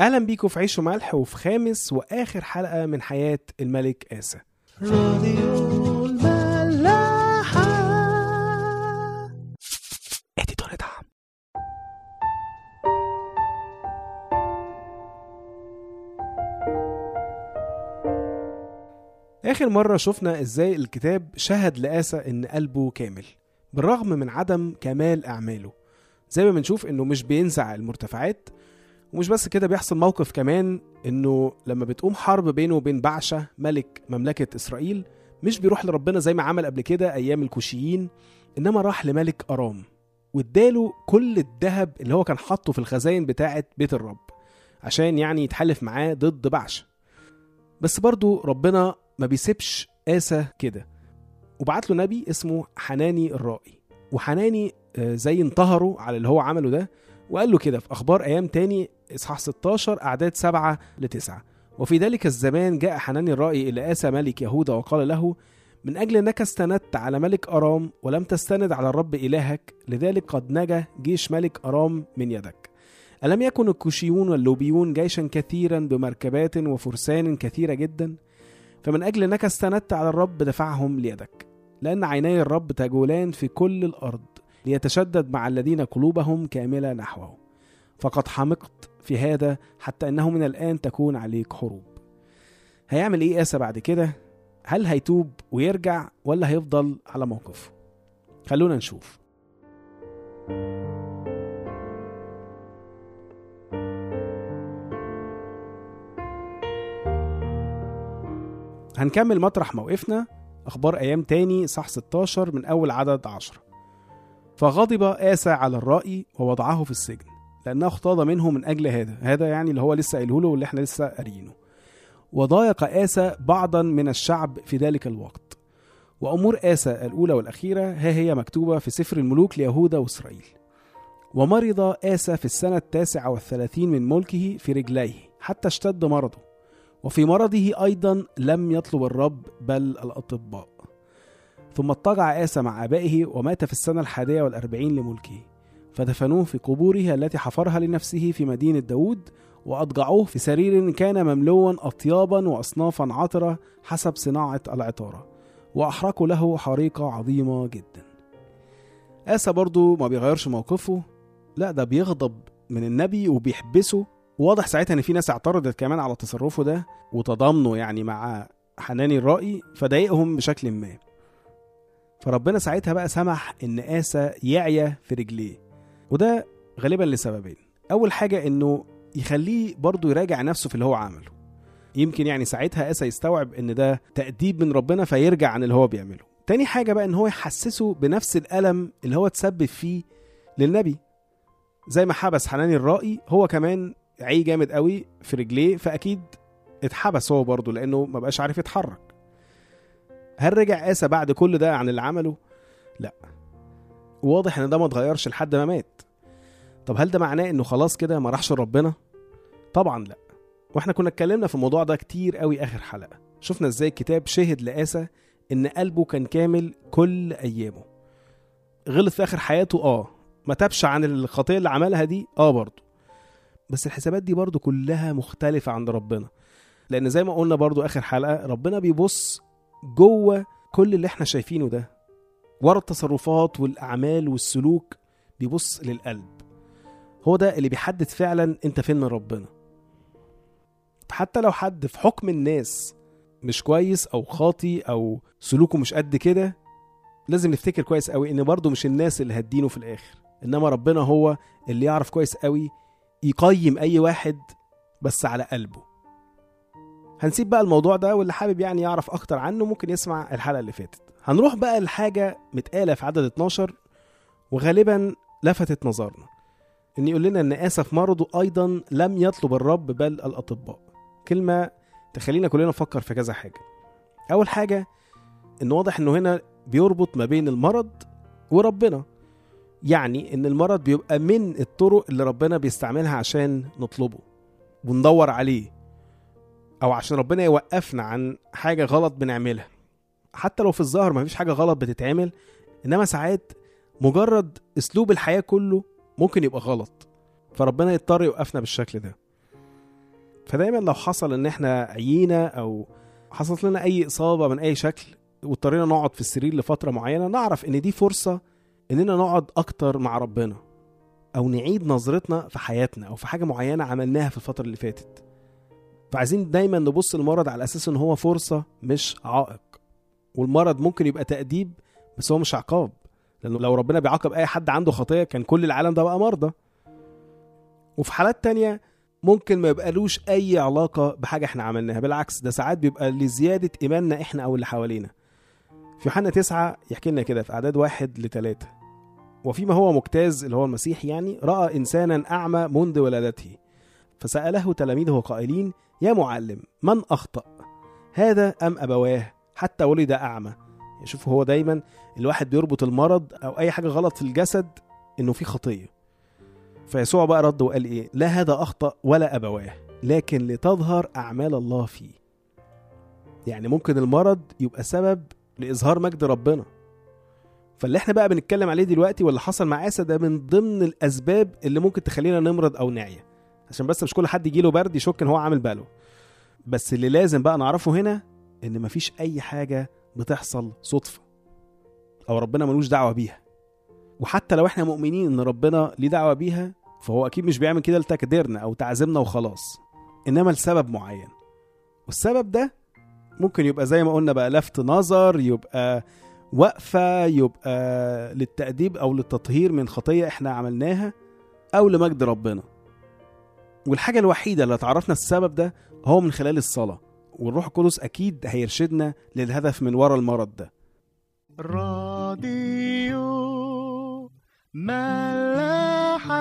أهلا بيكم في عيش وملح وفي خامس وآخر حلقة من حياة الملك آسى راديو اديتور دعم آخر مرة شفنا إزاي الكتاب شهد لآسى إن قلبه كامل بالرغم من عدم كمال أعماله. زي ما بنشوف إنه مش بينزع المرتفعات ومش بس كده بيحصل موقف كمان إنه لما بتقوم حرب بينه وبين بعشة ملك مملكة إسرائيل مش بيروح لربنا زي ما عمل قبل كده أيام الكوشيين إنما راح لملك أرام واداله كل الذهب اللي هو كان حاطه في الخزاين بتاعة بيت الرب عشان يعني يتحالف معاه ضد بعشة. بس برضو ربنا ما بيسيبش آسى كده. وبعت له نبي اسمه حناني الرائي. وحناني آه، زي انتهره على اللي هو عمله ده وقال له كده في أخبار أيام تاني إصحاح 16 أعداد 7 ل 9 وفي ذلك الزمان جاء حناني الرائي إلى آسا ملك يهوذا وقال له من أجل أنك استندت على ملك أرام ولم تستند على الرب إلهك لذلك قد نجا جيش ملك أرام من يدك. ألم يكن الكوشيون واللوبيون جيشا كثيرا بمركبات وفرسان كثيرة جدا؟ فمن أجل أنك استندت على الرب دفعهم ليدك. لأن عيني الرب تجولان في كل الأرض ليتشدد مع الذين قلوبهم كاملة نحوه. فقد حمقت في هذا حتى أنه من الآن تكون عليك حروب. هيعمل إيه آسى بعد كده؟ هل هيتوب ويرجع ولا هيفضل على موقفه؟ خلونا نشوف. هنكمل مطرح موقفنا. أخبار أيام تاني صح 16 من أول عدد 10 فغضب آسى على الرأي ووضعه في السجن. لأنه اختاض منه من أجل هذا. هذا يعني اللي هو لسه قايله له واللي إحنا لسه قاريينه. وضايق آسى بعضا من الشعب في ذلك الوقت. وأمور آسى الأولى والأخيرة ها هي مكتوبة في سفر الملوك ليهوذا وإسرائيل. ومرض آسى في السنة التاسعة والثلاثين من ملكه في رجليه حتى اشتد مرضه. وفي مرضه أيضا لم يطلب الرب بل الأطباء. ثم اضطجع آسى مع آبائه ومات في السنة الحادية والأربعين لملكه. فدفنوه في قبوره التي حفرها لنفسه في مدينة داود وأضجعوه في سرير كان مملوا أطيابا وأصنافا عطرة حسب صناعة العطارة. وأحرقوا له حريقة عظيمة جدا. آسى برضو ما بيغيرش موقفه. لا ده بيغضب من النبي وبيحبسه. وواضح ساعتها إن في ناس اعترضت كمان على تصرفه ده وتضامنه يعني مع حناني الرائي فضايقهم بشكل ما. فربنا ساعتها بقى سمح إن آسى يعيا في رجليه. وده غالبا لسببين. أول حاجة إنه يخليه برضه يراجع نفسه في اللي هو عمله. يمكن يعني ساعتها آسى يستوعب إن ده تأديب من ربنا فيرجع عن اللي هو بيعمله. تاني حاجة بقى إن هو يحسسه بنفس الألم اللي هو تسبب فيه للنبي. زي ما حبس حناني الرائي هو كمان عي جامد قوي في رجليه فأكيد اتحبس هو برضه لأنه ما بقاش عارف يتحرك. هل رجع آسى بعد كل ده عن اللي عمله؟ لا. واضح إن ده ما اتغيرش لحد ما مات. طب هل ده معناه إنه خلاص كده ما راحش لربنا؟ طبعا لأ. وإحنا كنا اتكلمنا في الموضوع ده كتير قوي آخر حلقة. شفنا إزاي الكتاب شهد لآسى إن قلبه كان كامل كل أيامه. غلط في آخر حياته؟ آه. ما تابش عن الخطية اللي عملها دي؟ آه برضه بس الحسابات دي برضو كلها مختلفة عند ربنا. لأن زي ما قلنا برضو آخر حلقة ربنا بيبص جوه كل اللي إحنا شايفينه ده. ورا التصرفات والأعمال والسلوك بيبص للقلب. هو ده اللي بيحدد فعلا أنت فين من ربنا. حتى لو حد في حكم الناس مش كويس أو خاطي أو سلوكه مش قد كده لازم نفتكر كويس قوي إن برضه مش الناس اللي هتدينه في الآخر. إنما ربنا هو اللي يعرف كويس قوي يقيم أي واحد بس على قلبه. هنسيب بقى الموضوع ده واللي حابب يعني يعرف أكتر عنه ممكن يسمع الحلقة اللي فاتت. هنروح بقى لحاجة متقالة في عدد 12 وغالبا لفتت نظرنا. إن يقول لنا إن آسف مرضه أيضا لم يطلب الرب بل الأطباء. كلمة تخلينا كلنا نفكر في كذا حاجة. أول حاجة إن واضح إنه هنا بيربط ما بين المرض وربنا. يعني إن المرض بيبقى من الطرق اللي ربنا بيستعملها عشان نطلبه وندور عليه أو عشان ربنا يوقفنا عن حاجة غلط بنعملها. حتى لو في الظاهر مفيش حاجة غلط بتتعمل إنما ساعات مجرد أسلوب الحياة كله ممكن يبقى غلط. فربنا يضطر يوقفنا بالشكل ده. فدايما لو حصل إن إحنا عيينا أو حصلت لنا أي إصابة من أي شكل واضطرينا نقعد في السرير لفترة معينة نعرف إن دي فرصة إننا نقعد أكتر مع ربنا أو نعيد نظرتنا في حياتنا أو في حاجة معينة عملناها في الفترة اللي فاتت. فعايزين دايما نبص للمرض على أساس إن هو فرصة مش عائق. والمرض ممكن يبقى تأديب بس هو مش عقاب. لأنه لو ربنا بيعاقب أي حد عنده خطية كان كل العالم ده بقى مرضى. وفي حالات تانية ممكن ما يبقالوش أي علاقة بحاجة إحنا عملناها. بالعكس ده ساعات بيبقى لزيادة إيماننا إحنا أو اللي حوالينا. في يوحنا تسعة يحكي لنا كده في أعداد واحد لثلاثة وفيما هو مجتاز اللي هو المسيح يعني رأى إنسانا أعمى منذ ولادته. فسأله تلاميذه قائلين يا معلم من أخطأ؟ هذا أم أبواه؟ حتى ولد أعمى. شوف هو دايما الواحد بيربط المرض أو أي حاجة غلط في الجسد إنه في خطية. فيسوع بقى رد وقال إيه؟ لا هذا أخطأ ولا أبواه لكن لتظهر أعمال الله فيه. يعني ممكن المرض يبقى سبب لإظهار مجد ربنا. فاللي إحنا بقى بنتكلم عليه دلوقتي واللي حصل مع عيسى ده من ضمن الأسباب اللي ممكن تخلينا نمرض أو نعيا. عشان بس مش كل حد يجيله برد يشك إن هو عامل باله. بس اللي لازم بقى نعرفه هنا إن مفيش أي حاجة بتحصل صدفة أو ربنا ملوش دعوة بيها. وحتى لو إحنا مؤمنين إن ربنا ليه دعوة بيها فهو أكيد مش بيعمل كده لتقديرنا أو تعزمنا وخلاص. إنما لسبب معين. والسبب ده ممكن يبقى زي ما قلنا بقى لفت نظر يبقى وقفة يبقى للتأديب أو للتطهير من خطية إحنا عملناها أو لمجد ربنا. والحاجة الوحيدة اللي تعرفنا السبب ده هو من خلال الصلاة. والروح القدس أكيد هيرشدنا للهدف من ورا المرض ده. راديو ملاحة.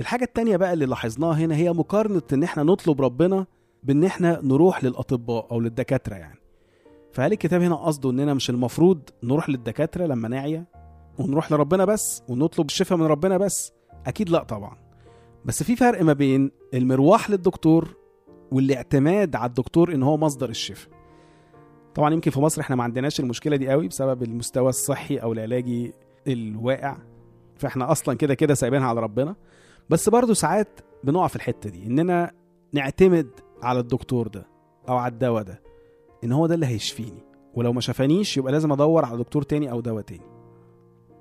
الحاجة التانية بقى اللي لاحظناها هنا هي مقارنة إن إحنا نطلب ربنا بإن إحنا نروح للأطباء أو للدكاترة يعني. فهل الكتاب هنا قصده إننا مش المفروض نروح للدكاترة لما نعيا ونروح لربنا بس ونطلب الشفاء من ربنا بس؟ أكيد لا طبعا. بس في فرق ما بين المروح للدكتور والاعتماد على الدكتور إن هو مصدر الشفاء. طبعا يمكن في مصر إحنا ما عندناش المشكلة دي قوي بسبب المستوى الصحي أو العلاجي الواقع. فإحنا أصلا كده كده سايبينها على ربنا. بس برضه ساعات بنقع في الحتة دي إننا نعتمد على الدكتور ده أو على الدواء ده. إن هو ده اللي هيشفيني. ولو ما شفانيش يبقى لازم أدور على دكتور تاني أو دواء تاني.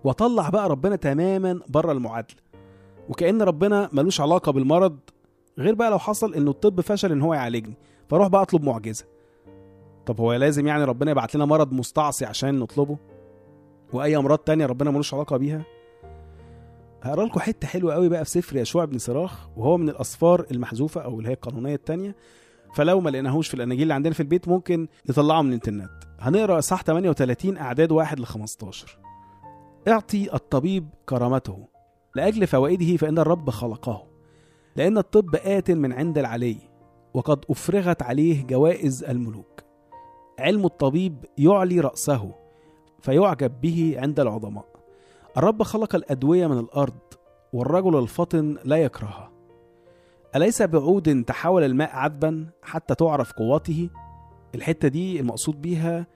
وأطلع بقى ربنا تماما بره المعادلة. وكأن ربنا ملوش علاقة بالمرض غير بقى لو حصل إنه الطب فشل إن هو يعالجني. فأروح بقى أطلب معجزة. طب هو لازم يعني ربنا يبعت لنا مرض مستعصي عشان نطلبه؟ وأي أمراض تانية ربنا ملوش علاقة بيها؟ هقرأ لكم حتة حلوة قوي بقى في سفر يشوع بن صراخ وهو من الأسفار المحذوفة أو اللي هي القانونية التانية. فلو ما لقيناهوش في الاناجيل اللي عندنا في البيت ممكن نطلعه من الانترنت. هنقرأ إصحاح 38 أعداد 1 ل 15 اعطي الطبيب كرامته. لأجل فوائده فإن الرب خلقه. لأن الطب آت من عند العلي وقد أفرغت عليه جوائز الملوك. علم الطبيب يعلي رأسه فيعجب به عند العظماء. الرب خلق الأدوية من الأرض والرجل الفطن لا يكرهها. أليس بعود تحول الماء عذبا حتى تعرف قوته الحتة دي المقصود بيها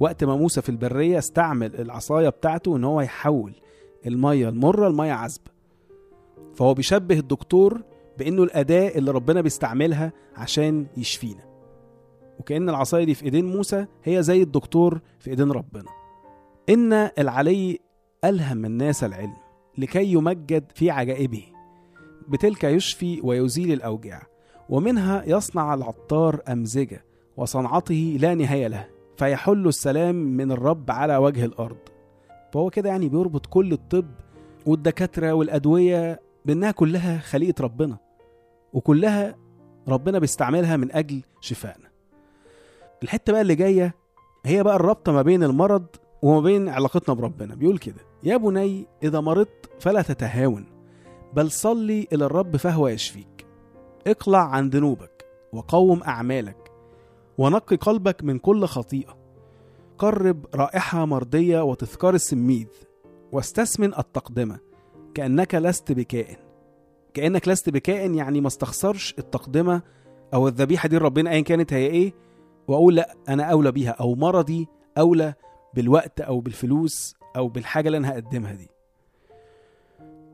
وقت ما موسى في البرية استعمل العصاية بتاعته إن هو يحول المية المرة لمية عذبة فهو بيشبه الدكتور بإنه الأداة اللي ربنا بيستعملها عشان يشفينا. وكأن العصاية دي في إيدين موسى هي زي الدكتور في إيدين ربنا. إن العلي ألهم الناس العلم لكي يمجد في عجائبه. بتلك يشفي ويزيل الأوجاع ومنها يصنع العطار أمزجة وصنعته لا نهاية له فيحل السلام من الرب على وجه الأرض. فهو كده يعني بيربط كل الطب والدكاترة والأدوية بأنها كلها خليقة ربنا وكلها ربنا بيستعملها من أجل شفائنا. الحتة بقى اللي جاية هي بقى الرابطة ما بين المرض وما بين علاقتنا بربنا بيقول كده يا بني إذا مرضت فلا تتهاون. بل صلي إلى الرب فهو يشفيك. اقلع عن ذنوبك وقوم أعمالك ونقي قلبك من كل خطيئة. قرب رائحة مرضية وتذكار السميذ واستثمن التقدمة كأنك لست بكائن. كأنك لست بكائن يعني ما استخسرش التقدمة أو الذبيحة دي ربنا أيا كانت هي إيه وأقول لأ أنا أولى بيها أو مرضي أولى بالوقت أو بالفلوس أو بالحاجة اللي أنا هقدمها دي.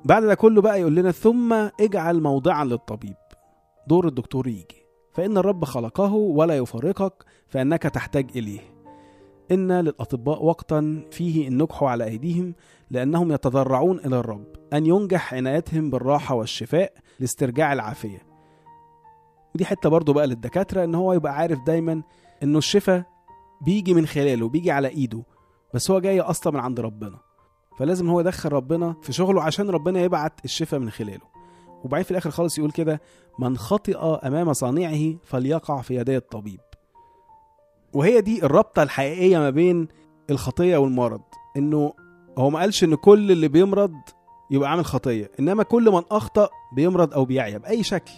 بعد ده كله بقى يقول لنا ثم اجعل موضعا للطبيب. دور الدكتور يجي. فإن الرب خلقه ولا يفارقك فإنك تحتاج إليه. إن للأطباء وقتا فيه النجح على أيديهم لأنهم يتضرعون إلى الرب أن ينجح عنايتهم بالراحة والشفاء لاسترجاع العافية. ودي حتة برضو بقى للدكاترة إن هو يبقى عارف دايما إنه الشفاء بيجي من خلاله بيجي على إيده بس هو جاي أصلا من عند ربنا. فلازم هو يدخل ربنا في شغله عشان ربنا يبعت الشفاء من خلاله. وبعدين في الآخر خالص يقول كده من خطئ أمام صانعه فليقع في يدي الطبيب. وهي دي الرابطة الحقيقية ما بين الخطية والمرض إنه هو ما قالش إن كل اللي بيمرض يبقى عامل خطية إنما كل من أخطأ بيمرض أو بيعيا بأي شكل.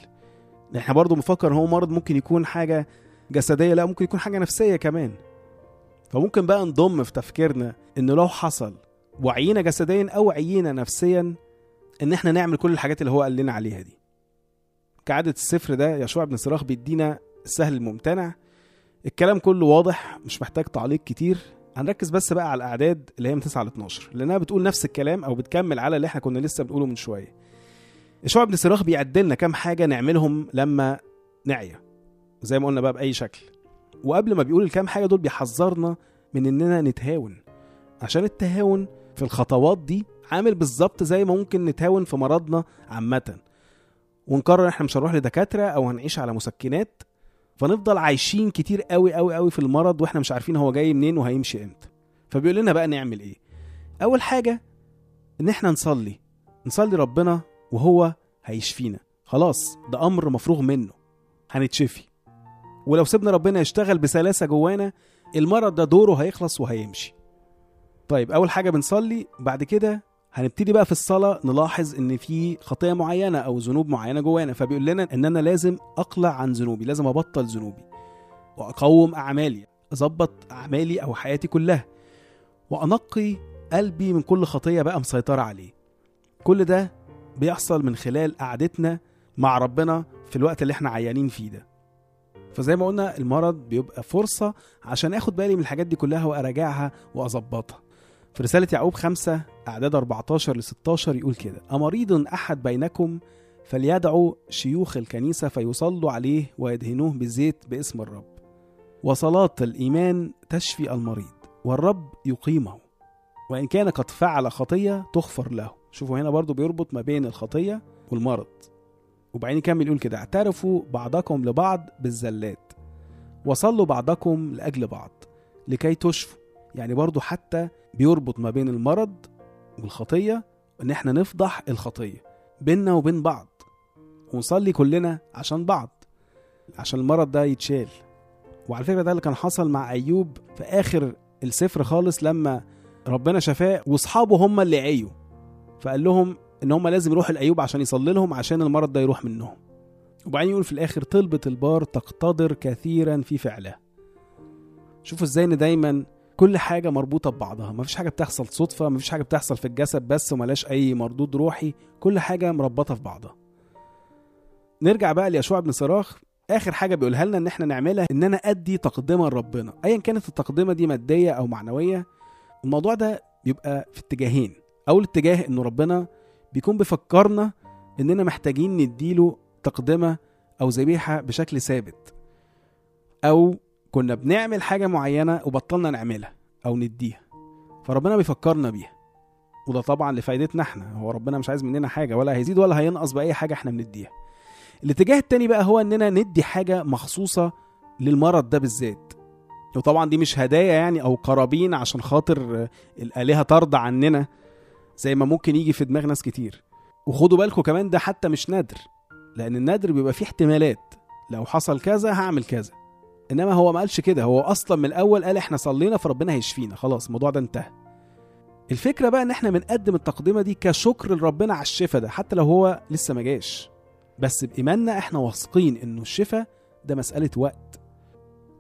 إحنا برضو مفكر هو مرض ممكن يكون حاجة جسدية لا ممكن يكون حاجة نفسية كمان. فممكن بقى نضم في تفكيرنا انه لو حصل وعينا جسديا أو عينا نفسيا إن إحنا نعمل كل الحاجات اللي هو قال لنا عليها دي. كعادة السفر ده يشوع بن صراخ بيدينا السهل الممتنع. الكلام كله واضح مش محتاج تعليق كتير. هنركز بس بقى على الأعداد اللي هي من 9 ل 12 لأنها بتقول نفس الكلام أو بتكمل على اللي إحنا كنا لسه بنقوله من شوية. يشوع بن صراخ بيعد لنا كام حاجة نعملهم لما نعيا زي ما قلنا بقى بأي شكل. وقبل ما بيقول الكام حاجة دول بيحذرنا من إننا نتهاون عشان التهاون في الخطوات دي عامل بالظبط زي ما ممكن نتهاون في مرضنا عامة. ونقرر إحنا مش هنروح لدكاترة أو هنعيش على مسكنات فنفضل عايشين كتير قوي قوي قوي في المرض وإحنا مش عارفين هو جاي منين وهيمشي إمتى. فبيقول لنا بقى نعمل إيه؟ أول حاجة إن إحنا نصلي نصلي ربنا وهو هيشفينا. خلاص ده أمر مفروغ منه. هنتشفي. ولو سيبنا ربنا يشتغل بسلاسة جوانا المرض ده دوره هيخلص وهيمشي. طيب أول حاجة بنصلي بعد كده هنبتدي بقى في الصلاة نلاحظ إن في خطية معينة أو ذنوب معينة جوانا فبيقول لنا إن أنا لازم أقلع عن ذنوبي لازم أبطل ذنوبي وأقوم أعمالي أظبط أعمالي أو حياتي كلها وأنقي قلبي من كل خطية بقى مسيطرة عليه. كل ده بيحصل من خلال قعدتنا مع ربنا في الوقت اللي إحنا عيانين فيه ده. فزي ما قلنا المرض بيبقى فرصة عشان آخد بالي من الحاجات دي كلها وأراجعها وأظبطها. في رسالة يعقوب 5 أعداد 14 ل 16 يقول كده أمريض أحد بينكم فليدعوا شيوخ الكنيسة فيصلوا عليه ويدهنوه بالزيت باسم الرب. وصلاة الإيمان تشفي المريض والرب يقيمه. وإن كان قد فعل خطية تغفر له. شوفوا هنا برضو بيربط ما بين الخطية والمرض. وبعدين يكمل يقول كده اعترفوا بعضكم لبعض بالزلات وصلوا بعضكم لأجل بعض لكي تشفوا. يعني برضو حتى بيربط ما بين المرض والخطية إن إحنا نفضح الخطية بيننا وبين بعض ونصلي كلنا عشان بعض عشان المرض ده يتشال. وعلى فكرة ده اللي كان حصل مع أيوب في آخر السفر خالص لما ربنا شفاه وأصحابه هم اللي عيوا. فقال لهم إن هم لازم يروحوا لأيوب عشان يصلي لهم عشان المرض ده يروح منهم. وبعدين يقول في الآخر طلبة البار تقتدر كثيرا في فعلها. شوفوا إزاي إن دايما كل حاجة مربوطة ببعضها. مفيش حاجة بتحصل صدفة مفيش حاجة بتحصل في الجسد بس وملاش أي مردود روحي. كل حاجة مربطة في بعضها. نرجع بقى ليشوع بن صراخ. آخر حاجة بيقولها لنا إن إحنا نعملها إن أنا أدي تقدمة لربنا. أيا كانت التقدمة دي مادية أو معنوية الموضوع ده بيبقى في اتجاهين. أول اتجاه إنه ربنا بيكون بيفكرنا إننا محتاجين نديله تقدمة أو ذبيحة بشكل ثابت أو كنا بنعمل حاجة معينة وبطلنا نعملها أو نديها. فربنا بيفكرنا بيها. وده طبعا لفايدتنا إحنا. هو ربنا مش عايز مننا حاجة ولا هيزيد ولا هينقص بأي حاجة إحنا بنديها. الاتجاه التاني بقى هو إننا ندي حاجة مخصوصة للمرض ده بالذات. وطبعا دي مش هدايا يعني أو قرابين عشان خاطر الآلهة ترضى عننا زي ما ممكن يجي في دماغ ناس كتير. وخدوا بالكم كمان ده حتى مش نادر لأن النادر بيبقى فيه احتمالات. لو حصل كذا هعمل كذا. إنما هو ما قالش كده. هو أصلا من الأول قال إحنا صلينا فربنا هيشفينا. خلاص الموضوع ده انتهى. الفكرة بقى إن إحنا بنقدم التقدمة دي كشكر لربنا على الشفاء ده حتى لو هو لسه ما جاش. بس بإيماننا إحنا واثقين إنه الشفاء ده مسألة وقت.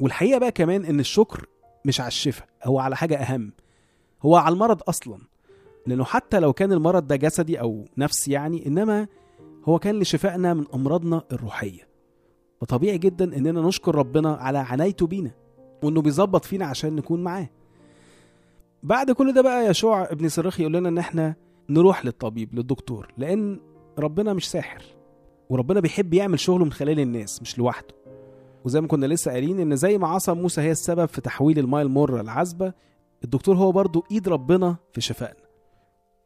والحقيقة بقى كمان إن الشكر مش على الشفاء هو على حاجة أهم. هو على المرض أصلا. لأنه حتى لو كان المرض ده جسدي أو نفسي يعني إنما هو كان لشفائنا من أمراضنا الروحية. فطبيعي جدا إننا نشكر ربنا على عنايته بينا وإنه بيظبط فينا عشان نكون معاه. بعد كل ده بقى يشوع ابن صريخ يقول لنا إن إحنا نروح للطبيب للدكتور لأن ربنا مش ساحر وربنا بيحب يعمل شغله من خلال الناس مش لوحده. وزي ما كنا لسه قايلين إن زي ما عصا موسى هي السبب في تحويل الماء المرة العذبة الدكتور هو برضو إيد ربنا في شفائنا.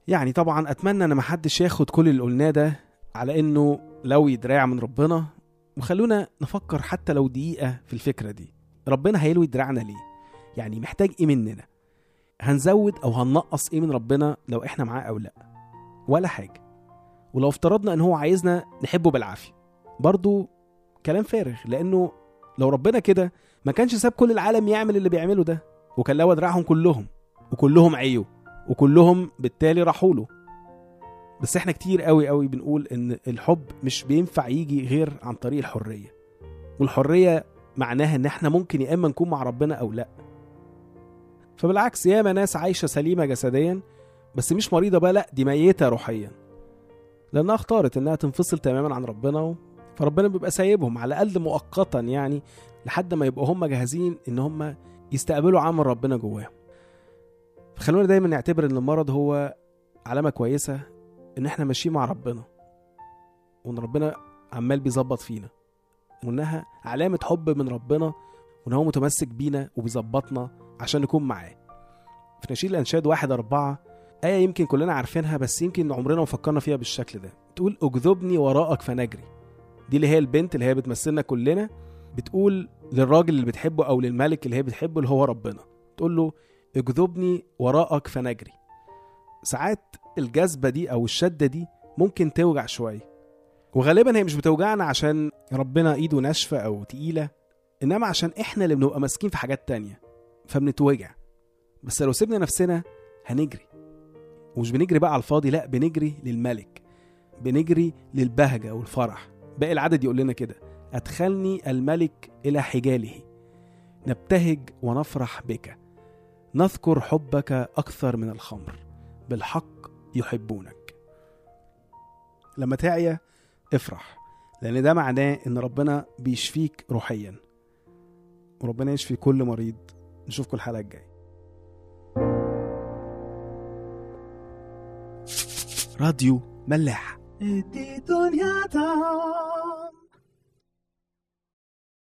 يعني طبعا أتمنى إن محدش ياخد كل اللي قلناه ده على إنه لو دراع من ربنا وخلونا نفكر حتى لو دقيقة في الفكرة دي. ربنا هيلوي دراعنا ليه؟ يعني محتاج إيه مننا؟ هنزود أو هننقص إيه من ربنا لو إحنا معاه أو لأ؟ ولا حاجة. ولو افترضنا إن هو عايزنا نحبه بالعافية. برضو كلام فارغ لأنه لو ربنا كده ما كانش ساب كل العالم يعمل اللي بيعمله ده وكان لوى دراعهم كلهم وكلهم عيوا وكلهم بالتالي راحوا له. بس إحنا كتير قوي قوي بنقول إن الحب مش بينفع يجي غير عن طريق الحرية. والحرية معناها إن إحنا ممكن يا إما نكون مع ربنا أو لأ. فبالعكس ياما ناس عايشة سليمة جسديا بس مش مريضة بقى لأ دي ميتة روحيا. لأنها اختارت إنها تنفصل تماما عن ربنا. فربنا بيبقى سايبهم على الأقل مؤقتا يعني لحد ما يبقوا هم جاهزين إن هم يستقبلوا عمل ربنا جواهم. فخلونا دايما نعتبر إن المرض هو علامة كويسة إن إحنا ماشيين مع ربنا وإن ربنا عمال بيظبط فينا وانها علامة حب من ربنا وإن هو متمسك بينا وبيظبطنا عشان نكون معاه. في نشيد الأنشاد واحد أربعة آية يمكن كلنا عارفينها بس يمكن عمرنا ما فكرنا فيها بالشكل ده. تقول اجذبني وراءك فنجري. دي اللي هي البنت اللي هي بتمثلنا كلنا بتقول للراجل اللي بتحبه أو للملك اللي هي بتحبه اللي هو ربنا. تقول له اجذبني وراءك فنجري. ساعات الجذبه دي أو الشدة دي ممكن توجع شوية. وغالبا هي مش بتوجعنا عشان ربنا إيده ناشفة أو تقيلة إنما عشان إحنا اللي بنبقى ماسكين في حاجات تانية فبنتوجع. بس لو سيبنا نفسنا هنجري. ومش بنجري بقى على الفاضي لا بنجري للملك. بنجري للبهجة والفرح. باقي العدد يقول لنا كده أدخلني الملك إلى حجاله. نبتهج ونفرح بك. نذكر حبك أكثر من الخمر. بالحق يحبونك. لما تعيا افرح لأن ده معناه إن ربنا بيشفيك روحيا. وربنا يشفي كل مريض. نشوفكم الحلقة الجاية. راديو ملاح. تا